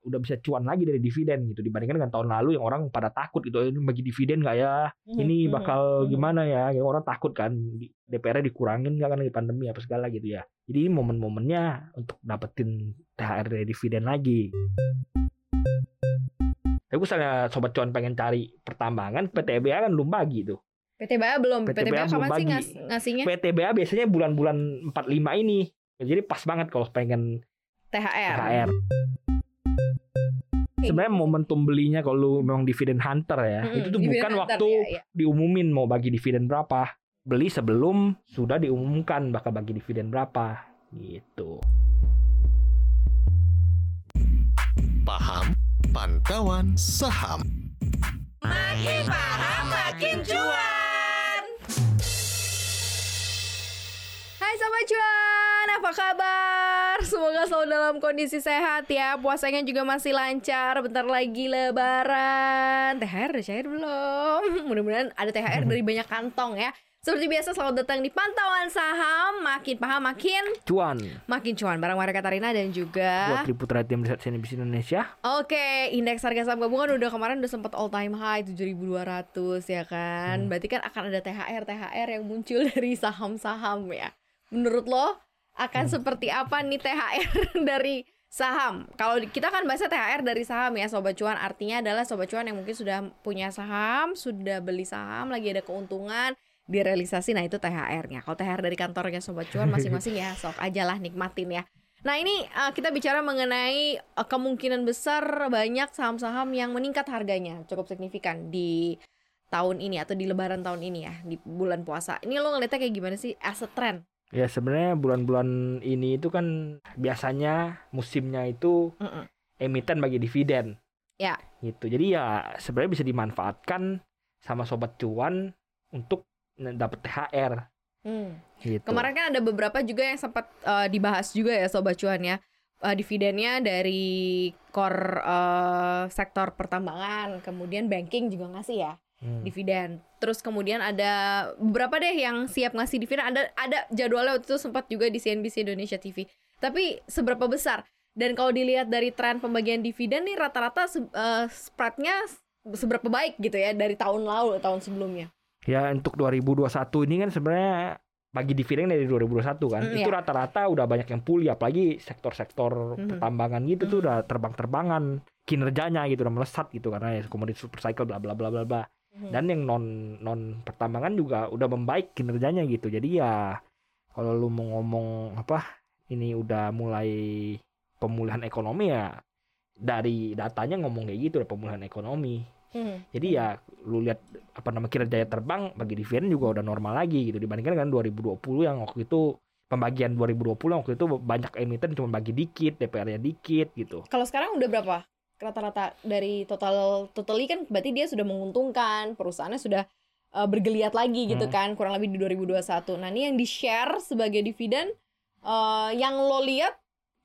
udah bisa cuan lagi dari dividen gitu dibandingkan dengan tahun lalu yang orang pada takut gitu ini bagi dividen nggak ya ini Mhm, bakal mhm, mhm. gimana ya Yang orang takut kan DPR dikurangin nggak kan lagi pandemi apa segala gitu ya jadi momen-momennya untuk dapetin THR dari dividen lagi tapi misalnya sobat cuan pengen cari pertambangan PTBA kan belum bagi tuh PTBA belum. PTBA PTBA, belum kapan sih bagi. ngas- ngasihnya? PTBA biasanya bulan-bulan 45 ini jadi pas banget kalau pengen THR. THR sebenarnya momentum belinya kalau lu memang dividen hunter ya Mm-mm, itu tuh bukan hunter, waktu iya, iya. diumumin mau bagi dividen berapa. Beli sebelum sudah diumumkan bakal bagi dividen berapa gitu. Paham Pantauan Saham. Makin paham makin cuan. Hai Sobat Cuan, apa kabar? Semoga selalu dalam kondisi sehat ya. Puasanya juga masih lancar. Bentar lagi lebaran. THR udah cair belum? Mudah-mudahan ada THR dari banyak kantong ya. Seperti biasa selalu datang di pantauan saham. Makin paham makin cuan. makin cuan. Barang Maria Katarina dan juga buat Triputra Tim Riset CNBC Indonesia. Oke, indeks harga saham gabungan udah kemarin udah sempat all time high 7.200 ya kan. Berarti kan akan ada THR THR yang muncul dari saham-saham ya. Menurut lo akan seperti apa nih THR dari saham? Kalau kita kan bahasa THR dari saham ya sobat cuan artinya adalah sobat cuan yang mungkin sudah punya saham, sudah beli saham, lagi ada keuntungan direalisasi nah itu THR-nya. Kalau THR dari kantornya sobat cuan masing-masing ya sok aja lah nikmatin ya. Nah ini uh, kita bicara mengenai uh, kemungkinan besar banyak saham-saham yang meningkat harganya cukup signifikan di tahun ini atau di lebaran tahun ini ya di bulan puasa. Ini lo ngeliatnya kayak gimana sih as a trend? Ya sebenarnya bulan-bulan ini itu kan biasanya musimnya itu Mm-mm. emiten bagi dividen Ya. gitu jadi ya sebenarnya bisa dimanfaatkan sama sobat cuan untuk dapat THR Hmm. gitu Kemarin kan ada beberapa juga yang sempat uh, dibahas juga ya sobat cuan ya. Uh, dividennya dari core uh, sektor pertambangan, kemudian banking juga ngasih ya. Hmm. dividen. Terus kemudian ada beberapa deh yang siap ngasih dividen. Ada ada jadwalnya waktu itu sempat juga di CNBC Indonesia TV. Tapi seberapa besar? Dan kalau dilihat dari tren pembagian dividen nih rata-rata se- eh, spreadnya seberapa baik gitu ya dari tahun lalu tahun sebelumnya. Ya untuk 2021 ini kan sebenarnya bagi dividen dari 2021 kan Mm, itu iya. rata-rata udah banyak yang pulih apalagi sektor-sektor Mhm. pertambangan gitu tuh Mhm. udah terbang-terbangan kinerjanya gitu udah melesat gitu karena ya komoditi super cycle bla bla bla bla bla Hmm. dan yang non non pertambangan juga udah membaik kinerjanya gitu jadi ya kalau lu mau ngomong apa ini udah mulai pemulihan ekonomi ya dari datanya ngomong kayak gitu udah pemulihan ekonomi Hmm. jadi ya lu lihat apa nama kinerjanya terbang bagi dividen juga udah normal lagi gitu dibandingkan dengan 2020 yang waktu itu pembagian 2020 yang waktu itu banyak emiten cuma bagi dikit DPR-nya dikit gitu. Kalau sekarang udah berapa? Rata-rata dari total totally kan berarti dia sudah menguntungkan, perusahaannya sudah eh, bergeliat lagi gitu Hmm. kan, kurang lebih di 2021. Nah, ini yang di-share sebagai dividen eh, yang lo lihat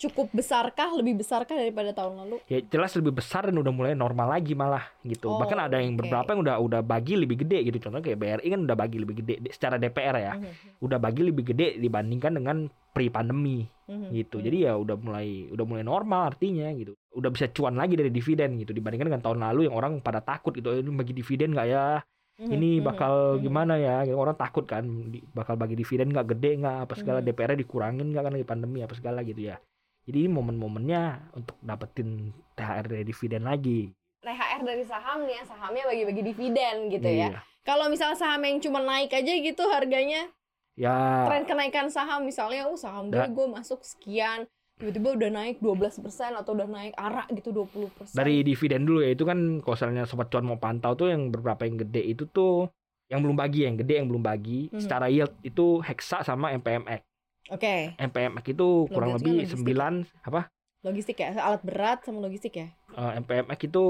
cukup besarkah, lebih besarkah daripada tahun lalu? Ya jelas lebih besar dan udah mulai normal lagi malah gitu. Oh, Bahkan ada yang oke. beberapa yang udah udah bagi lebih gede gitu. Contohnya kayak BRI kan udah bagi lebih gede secara DPR ya. Mhm. Udah bagi lebih gede dibandingkan dengan pre-pandemi Mhm. gitu. Mhm. Jadi ya udah mulai udah mulai normal artinya gitu. Udah bisa cuan lagi dari dividen gitu dibandingkan dengan tahun lalu yang orang pada takut gitu. Ini bagi dividen nggak ya? Mhm. Ini Mhm. bakal Mhm. gimana ya? Gitu. Orang takut kan bakal bagi dividen nggak gede nggak apa segala Mhm. DPR dikurangin nggak kan lagi pandemi apa segala gitu ya. Jadi momen-momennya untuk dapetin THR dari dividen lagi. THR dari saham nih, sahamnya bagi-bagi dividen gitu ya. Iya. Kalau misalnya saham yang cuma naik aja gitu harganya, Ya, tren kenaikan saham misalnya, oh saham gue gue masuk sekian, tiba-tiba udah naik 12% atau udah naik arak gitu 20%. dari dividen dulu ya itu kan kalau misalnya sobat cuan mau pantau tuh yang beberapa yang gede itu tuh yang belum bagi yang gede yang belum bagi Mhm. secara yield itu Hexa sama MPMX. Oke, MPMX itu kurang lebih logistik. 9 apa? logistik ya, alat berat sama logistik ya. Eh, MPMX itu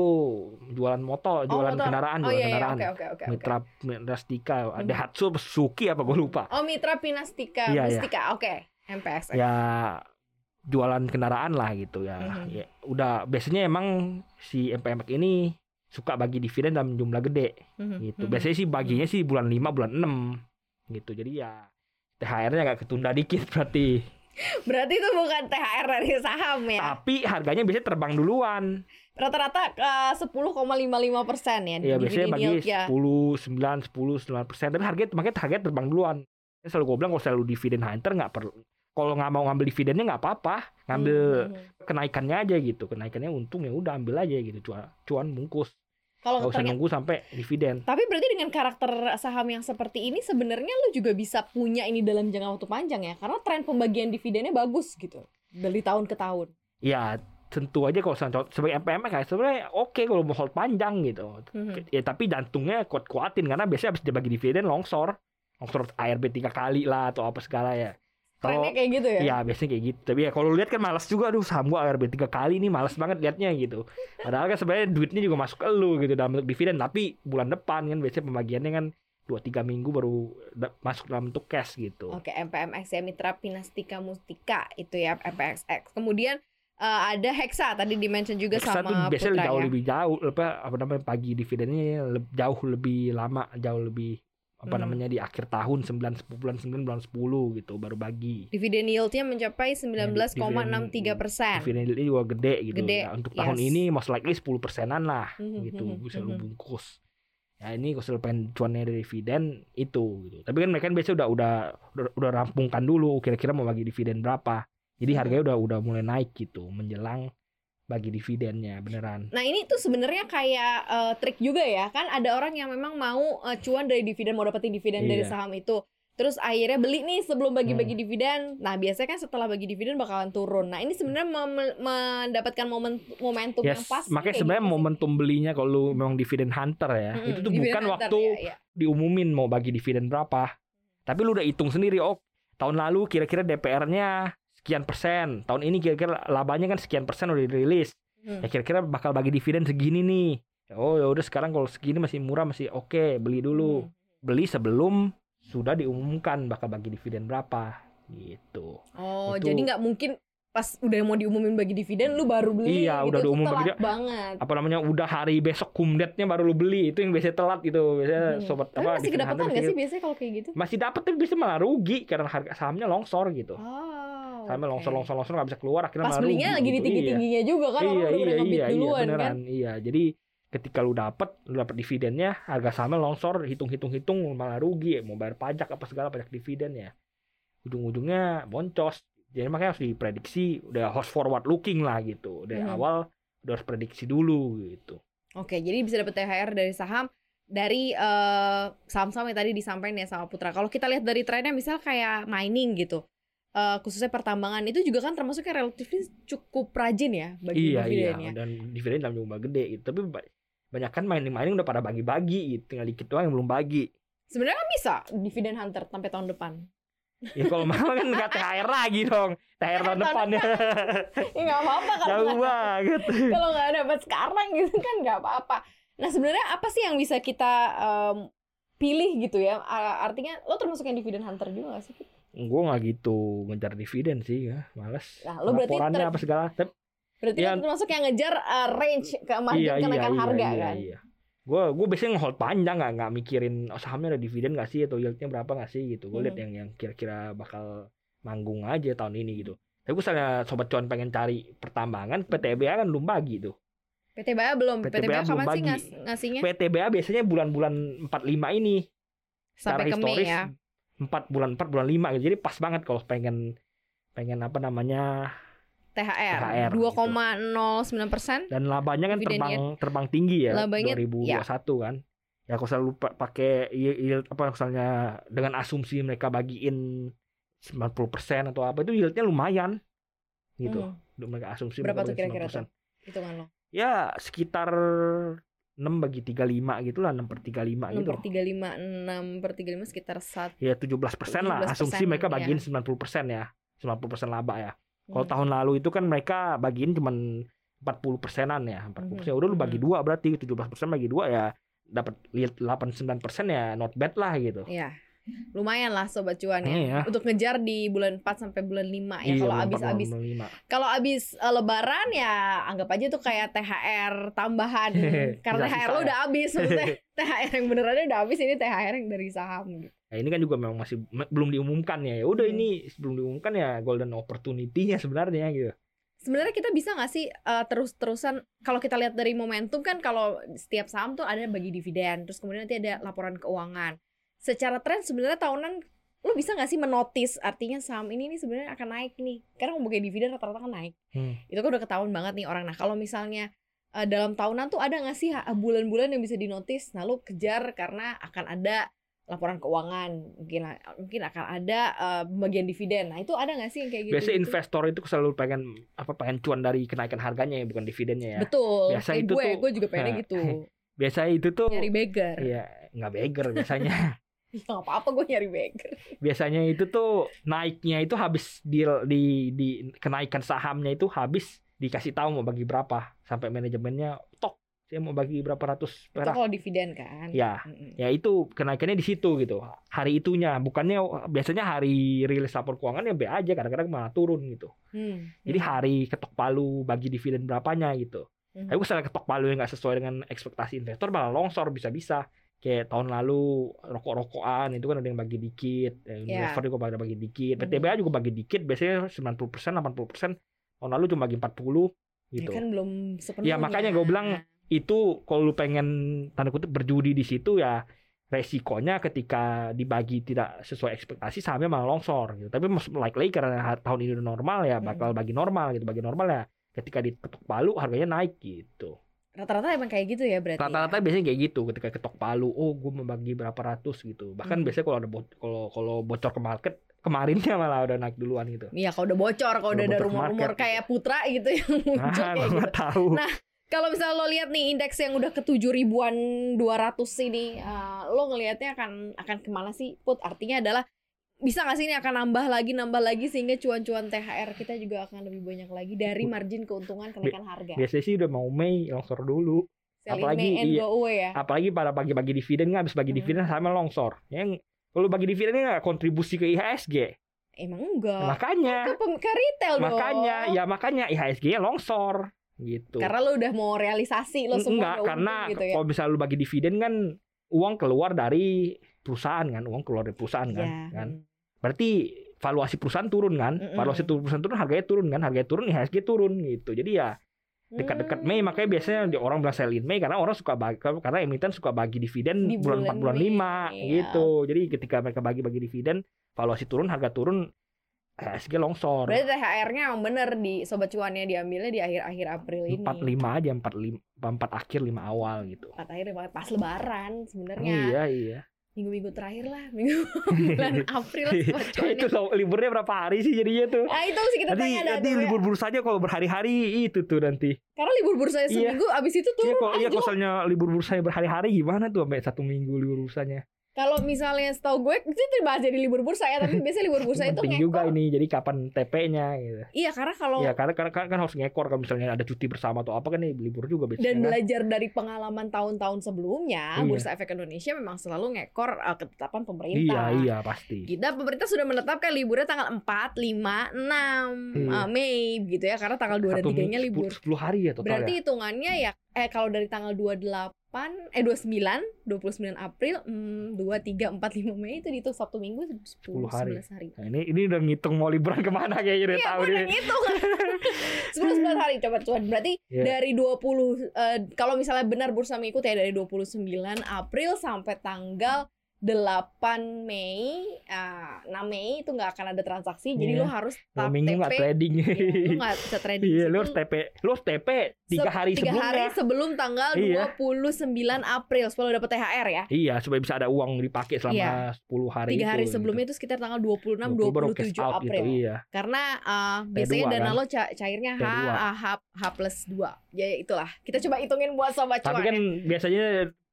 jualan motor, jualan motor. kendaraan, Oh jualan iya, iya, kendaraan. oke oke. oke. Mitra Mitrastika, Mhm. Daihatsu, apa Suzuki apa gue lupa. Oh Mitra Pinastika, Iya, iya. Mustika, oke. MPS. Ya jualan kendaraan lah gitu ya. Mhm. ya. Udah biasanya emang si MPMX ini suka bagi dividen dalam jumlah gede Mhm, gitu. mhm. Biasanya sih baginya sih bulan 5, bulan 6 gitu. Jadi ya THR-nya agak ketunda dikit berarti Berarti itu bukan THR dari saham ya. Tapi harganya biasanya terbang duluan. Rata-rata eh, 10,55 persen ya. Iya biasanya bagi ya. 10, 9, 10, 9 persen. Tapi harganya makanya harganya terbang duluan. Ya, selalu gue bilang kalau selalu dividen hunter nggak perlu. Kalau nggak mau ngambil dividennya nggak apa-apa, ngambil Hmm, hmm, hmm. kenaikannya aja gitu. Kenaikannya untung ya udah ambil aja gitu. Cuan, cuan bungkus. Kalau Gak usah ternyata nunggu sampai dividen. Tapi berarti dengan karakter saham yang seperti ini sebenarnya lu juga bisa punya ini dalam jangka waktu panjang ya. Karena tren pembagian dividennya bagus gitu dari tahun ke tahun. Ya tentu aja kalau sebagai MPM kayak sebenarnya oke kalau mau hold panjang gitu. Mhm. Ya tapi jantungnya kuat-kuatin karena biasanya habis dibagi dividen longsor. Longsor ARB tiga kali lah atau apa segala ya. Kalau Trennya kayak gitu ya. ya biasanya kayak gitu. Tapi ya kalau lihat kan malas juga aduh saham gua ARB tiga kali nih malas banget liatnya gitu. Padahal kan sebenarnya duitnya juga masuk ke lu gitu dalam bentuk dividen tapi bulan depan kan biasanya pembagiannya kan dua tiga minggu baru masuk dalam bentuk cash gitu. Oke, MPMX ya Mitra Pinastika Mustika itu ya MPXX. Kemudian eh, ada Hexa tadi di-mention juga Hexa tuh sama biasanya Putra jauh ya. lebih jauh apa apa namanya pagi dividennya le- jauh lebih lama jauh lebih apa Hmm. namanya di akhir tahun 9 10 bulan 9 bulan 10 gitu baru bagi Dividen yieldnya mencapai 19,63 persen. dividen yieldnya juga gede gitu Gede, Ya, untuk tahun yes. ini most likely 10 persenan lah Mhm, gitu mhm, bisa lu mhm. bungkus ya ini kalau pengen cuannya dari dividen itu gitu tapi kan mereka kan biasanya udah udah udah, udah rampungkan dulu kira-kira mau bagi dividen berapa jadi harganya udah udah mulai naik gitu menjelang bagi dividennya beneran Nah ini tuh sebenarnya kayak eh, trik juga ya kan ada orang yang memang mau eh, cuan dari dividen mau dapetin dividen dari Iya. saham itu terus akhirnya beli nih sebelum bagi-bagi dividen nah biasanya kan setelah bagi dividen bakalan turun nah ini sebenarnya mendapatkan momen momentum yang Yes, pas makanya sebenarnya gitu sih. momentum belinya kalau lu memang dividen hunter ya, Mm-mm, itu tuh bukan hunter, waktu ya, ya. diumumin mau bagi dividen berapa. Tapi lu udah hitung sendiri, oh tahun lalu kira-kira DPR-nya sekian persen, tahun ini kira-kira labanya kan sekian persen udah dirilis. Hmm. Ya kira-kira bakal bagi dividen segini nih. Oh ya udah sekarang kalau segini masih murah masih oke, beli dulu. Hmm. Beli sebelum sudah diumumkan bakal bagi dividen berapa gitu. Oh, Itu- jadi nggak mungkin pas udah mau diumumin bagi dividen lu baru beli Iya, gitu. udah diumumin bagi banget. apa namanya udah hari besok kumdetnya baru lu beli itu yang biasanya telat gitu biasanya Hmm. sobat Tapi apa masih kedapatan nggak sih biasanya kalau kayak gitu? masih dapat tapi bisa malah rugi karena harga sahamnya longsor gitu Oh, oke. longsor longsor longsor nggak bisa keluar akhirnya Pas belinya rugi lagi di gitu. tinggi Iya. tingginya juga kan orang iya udah iya iya iya duluan kan. beneran iya jadi ketika lu dapet lu dapet dividennya harga sahamnya longsor hitung hitung hitung malah rugi mau bayar pajak apa segala pajak dividen ya ujung-ujungnya boncos jadi makanya harus diprediksi udah harus forward looking lah gitu dari Mhm. awal udah harus prediksi dulu gitu Oke, jadi bisa dapat THR dari saham dari eh, saham-saham yang tadi disampaikan ya sama Putra. Kalau kita lihat dari trennya misal kayak mining gitu. Eh, khususnya pertambangan itu juga kan termasuknya relatif cukup rajin ya bagi iya iya dividennya. dan dividen dalam jumlah gede gitu tapi ba- banyak kan mining mining udah pada bagi-bagi gitu tinggal dikit doang yang belum bagi Sebenarnya kan bisa dividen hunter sampai tahun depan. ya kalau mau kan nggak THR lagi dong THR tahun depan ya Ya nggak apa-apa kalau jauh nggak banget kalau nggak dapat sekarang gitu kan nggak apa-apa. Nah sebenarnya apa sih yang bisa kita em, pilih gitu ya? Artinya lo termasuk yang dividen hunter juga gak sih? Gue nggak gitu ngejar dividen sih ya males Nah, lo berarti laporannya apa segala tapi Berarti Iya. lo termasuk yang ngejar eh, range ke margin iya iya kenaikan iya harga iya, kan? iya. gue gue biasanya ngehold panjang nggak nggak mikirin oh, sahamnya ada dividen nggak sih atau yieldnya berapa nggak sih gitu gue lihat Hmm. yang yang kira-kira bakal manggung aja tahun ini gitu tapi gue misalnya sobat cuan pengen cari pertambangan PTBA kan belum bagi tuh PTBA belum. PTBA PTBA, kapan sih ngas- ngasihnya? PTBA biasanya bulan-bulan 45 ini Sampai ke Mei ya. 4 bulan 4 bulan 5 gitu. Jadi pas banget kalau pengen pengen apa namanya THR, THR, 2,09 persen. dan labanya kan terbang terbang tinggi ya Labanya, 2021 kan. Ya aku selalu pa- pakai yield apa misalnya dengan asumsi mereka bagiin 90% atau apa itu yieldnya lumayan gitu. Hmm. Mereka asumsi Berapa tuh kira-kira bagiin 90%. Hitungan lo. Ya sekitar 6 bagi 35 gitu lah 6 per 35 6 gitu. per 35, 6 per 35 sekitar 1. Ya 17 persen lah 17%, asumsi mereka ya. bagiin 90 persen ya 90 persen laba ya kalau Hmm. tahun lalu itu kan mereka bagiin cuman 40 persenan ya 40 persen Mhm, udah lu bagi mhm. dua berarti 17 persen bagi dua ya dapat lihat 89 persen ya not bad lah gitu Iya. Lumayan lah sobat cuan ya. Iya. Untuk ngejar di bulan 4 sampai bulan 5 ya. Iya, Kalau bulan habis empat, habis bulan lima. kalau habis eh, lebaran ya anggap aja tuh kayak THR tambahan. Karena THR lo ya. udah habis maksudnya. THR yang benerannya udah habis ini THR yang dari saham gitu. Nah, ini kan juga memang masih belum diumumkan ya. Ya udah Hmm. ini sebelum diumumkan ya golden opportunity-nya sebenarnya gitu. Sebenarnya kita bisa nggak sih eh, terus-terusan kalau kita lihat dari momentum kan kalau setiap saham tuh ada bagi dividen, terus kemudian nanti ada laporan keuangan. Secara tren sebenarnya tahunan lo bisa nggak sih menotis? Artinya saham ini nih sebenarnya akan naik nih. Karena bagi dividen rata-rata kan naik. Hmm. itu kan udah ketahuan banget nih orang. Nah kalau misalnya eh, dalam tahunan tuh ada nggak sih ha- bulan-bulan yang bisa dinotis? Nah lo kejar karena akan ada laporan keuangan. Mungkin mungkin akan ada eh, pembagian dividen. Nah itu ada nggak sih yang kayak gitu? Biasanya investor itu selalu pengen apa pengen cuan dari kenaikan harganya ya bukan dividennya ya. betul. Biasa kayak itu gue. tuh- gue juga pengennya Nah, gitu. Biasanya itu tuh nyari beggar. Iya, nggak beger biasanya. ya nggak apa-apa gue nyari beggar biasanya itu tuh naiknya itu habis di di di kenaikan sahamnya itu habis dikasih tahu mau bagi berapa sampai manajemennya tok saya mau bagi berapa ratus itu perak. kalau dividen kan Ya, Mm-mm. ya itu kenaikannya di situ gitu. Hari itunya, bukannya biasanya hari rilis lapor keuangan ya be aja kadang-kadang malah turun gitu. Hmm, Jadi hmm, hari ketok palu bagi dividen berapanya gitu. hmm. Tapi misalnya ketok palu yang nggak sesuai dengan ekspektasi investor malah longsor bisa-bisa. Kayak tahun lalu rokok-rokokan itu kan ada yang bagi dikit, eh, Ya. Unilever juga bagi, bagi dikit. PTBA juga bagi dikit, biasanya 90%, 80%, tahun lalu cuma bagi 40 Ya gitu. kan belum sepenuhnya Ya, makanya gue bilang, Itu kalau lu pengen tanda kutip berjudi di situ ya resikonya ketika dibagi tidak sesuai ekspektasi sahamnya malah longsor gitu. Tapi likely karena tahun ini udah normal ya bakal bagi normal gitu, bagi normal ya ketika diketok palu harganya naik gitu. Rata-rata emang kayak gitu ya berarti Rata-rata ya? biasanya kayak gitu ketika ketok palu, oh gue membagi berapa ratus gitu. Bahkan Hmm. biasanya kalau ada bo- kalau kalau bocor ke market kemarinnya malah udah naik duluan gitu. Iya kalau udah bocor, kalau Udah udah ada rumor-rumor market. kayak Putra gitu yang muncul Nah, kayak gitu. tahu. Nah, Kalau misalnya lo lihat nih indeks yang udah ke tujuh ribuan dua ratus ini, eh, lo ngelihatnya akan akan ke mana sih? Put artinya adalah bisa nggak sih ini akan nambah lagi nambah lagi sehingga cuan-cuan THR kita juga akan lebih banyak lagi dari margin keuntungan kenaikan harga. Biasanya sih udah mau Mei longsor dulu. Selling apalagi May and iya. go away ya. apalagi pada bagi-bagi dividen nggak habis bagi Hmm. dividen sama longsor yang kalau bagi dividennya nggak kontribusi ke IHSG Emang enggak. makanya Ke, ke retail dong. makanya ya makanya IHSG longsor gitu Karena lo udah mau realisasi lo semua enggak karena gitu ya. kalau misalnya lu bagi dividen kan uang keluar dari perusahaan kan uang keluar dari perusahaan kan Iya. kan berarti valuasi perusahaan turun kan Mm-mm. valuasi tu- perusahaan turun harganya turun kan harganya turun IHSG turun gitu jadi ya dekat-dekat Mei makanya biasanya di orang bilang sell in Mei karena orang suka bagi karena emiten suka bagi dividen Di bulan bulan 4 bulan Mei, 5 iya. gitu. Jadi ketika mereka bagi-bagi dividen valuasi turun harga turun HSG longsor. Berarti THR-nya emang bener di sobat cuannya diambilnya di akhir-akhir April ini. 45 aja 45 4 akhir 5 awal gitu. Empat akhir banget pas lebaran sebenarnya. Iya iya. Minggu-minggu terakhir lah, minggu bulan April cuannya. itu lo- liburnya berapa hari sih jadinya tuh? Nah, itu mesti kita Nanti tanya nanti tuh ya. libur bursanya kalau berhari-hari itu tuh nanti. Karena libur bursanya Iya. seminggu abis itu Iya turun kalau iya misalnya libur bursanya berhari-hari gimana tuh sampai satu minggu libur bursanya? Kalau misalnya setahu gue itu dibahas jadi libur bursa ya, tapi biasanya libur bursa itu Penting juga ngekor. ini jadi kapan TP-nya gitu. Iya, karena kalau Iya karena, karena kan, kan harus ngekor kalau misalnya ada cuti bersama atau apa kan nih libur juga biasanya. dan kan. belajar dari pengalaman tahun-tahun sebelumnya, Iya. Bursa Efek Indonesia memang selalu ngekor uh, ketetapan Iya pemerintah. iya pasti. Kita pemerintah sudah menetapkan liburnya tanggal 4, 5, 6 Iya. uh, Mei gitu ya karena tanggal 2 dan Satu 3-nya minggu, libur. 10, 10 hari ya total Berarti ya. hitungannya ya eh kalau dari tanggal 28 eh 29 29 April hmm, 2 3 4 5 Mei itu dihitung Sabtu Minggu 10 10 hari. 11 hari. Nah, ini ini udah ngitung mau liburan ke mana kayaknya udah Iya, tahu nih. ngitung. 10 11 hari coba coba. Berarti Iya. dari 20 eh, kalau misalnya benar bursa mengikuti ya dari 29 April sampai tanggal 8 Mei, ah, 6 Mei itu nggak akan ada transaksi, jadi Iya. lo harus Dua tap minggu TP. nggak trading. Iya, lo nggak bisa trading. Iya, di lu harus TP, lu harus TP tiga Se- hari tiga hari sebelumnya. sebelum tanggal Iya. 29 April supaya lo dapet THR ya. Iya, supaya bisa ada uang dipakai selama Iya. 10 hari Tiga itu, hari gitu. sebelumnya itu sekitar tanggal 26 20 baru cash 27 out April. Gitu, iya. Karena uh, biasanya P2 dana kan? lo ca- cairnya H, P2. A, H, H plus 2. Ya itulah. Kita coba hitungin buat sobat Tapi cuan. kan ya. biasanya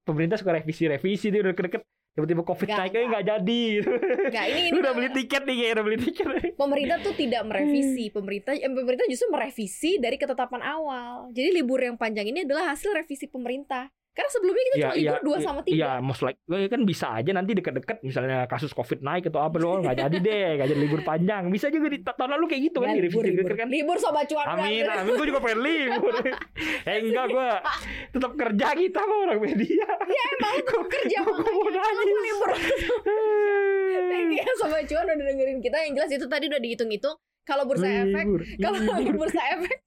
pemerintah suka revisi-revisi dia udah deket-deket tiba-tiba covid Nggak, naik kayak nggak jadi gitu. Nggak, ini, ini udah beli tiket nih kayak udah beli tiket. pemerintah tuh tidak Hmm. merevisi. Pemerintah eh, pemerintah justru merevisi dari ketetapan awal. Jadi libur yang panjang ini adalah hasil revisi pemerintah. Karena sebelumnya kita cuma libur 2 sama 3. Iya, most like eh, kan bisa aja nanti deket-deket misalnya kasus covid naik atau apa loh nggak jadi deh, nggak jadi libur panjang. Bisa juga di tahun lalu kayak gitu kan Ya, di libur, revisi libur. kan. Libur sobat cuan Amin, amin. Gue juga pengen libur. eh enggak, gue tetap kerja kita kok orang media. Ya emang tetap kerja Gua mau nangis. libur. Thank you ya sobat cuan udah dengerin kita. Yang jelas itu tadi udah dihitung-hitung kalau bursa efek Libur, kalau libur. bursa efek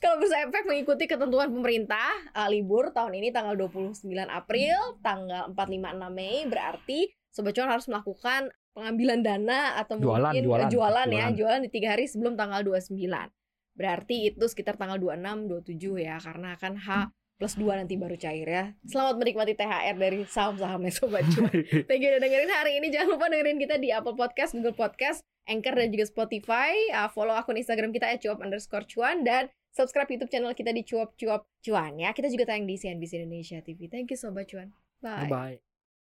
kalau bursa efek mengikuti ketentuan pemerintah uh, libur tahun ini tanggal 29 April tanggal 4 5 6 Mei berarti sobat cuan harus melakukan pengambilan dana atau Jualan, mungkin jualan, eh, jualan ya jualan. jualan di tiga hari sebelum tanggal 29 berarti itu sekitar tanggal 26 27 ya karena akan H plus 2 nanti baru cair ya selamat menikmati THR dari saham-sahamnya sobat cuan Thank you udah dengerin hari ini. Jangan lupa dengerin kita di Apple Podcast, Google Podcast, Anchor, dan juga Spotify. Uh, follow akun Instagram kita at cuap underscore cuan. Dan subscribe YouTube channel kita di cuap cuap cuan ya. Kita juga tayang di CNBC Indonesia TV. Thank you Sobat Cuan. Bye. Bye.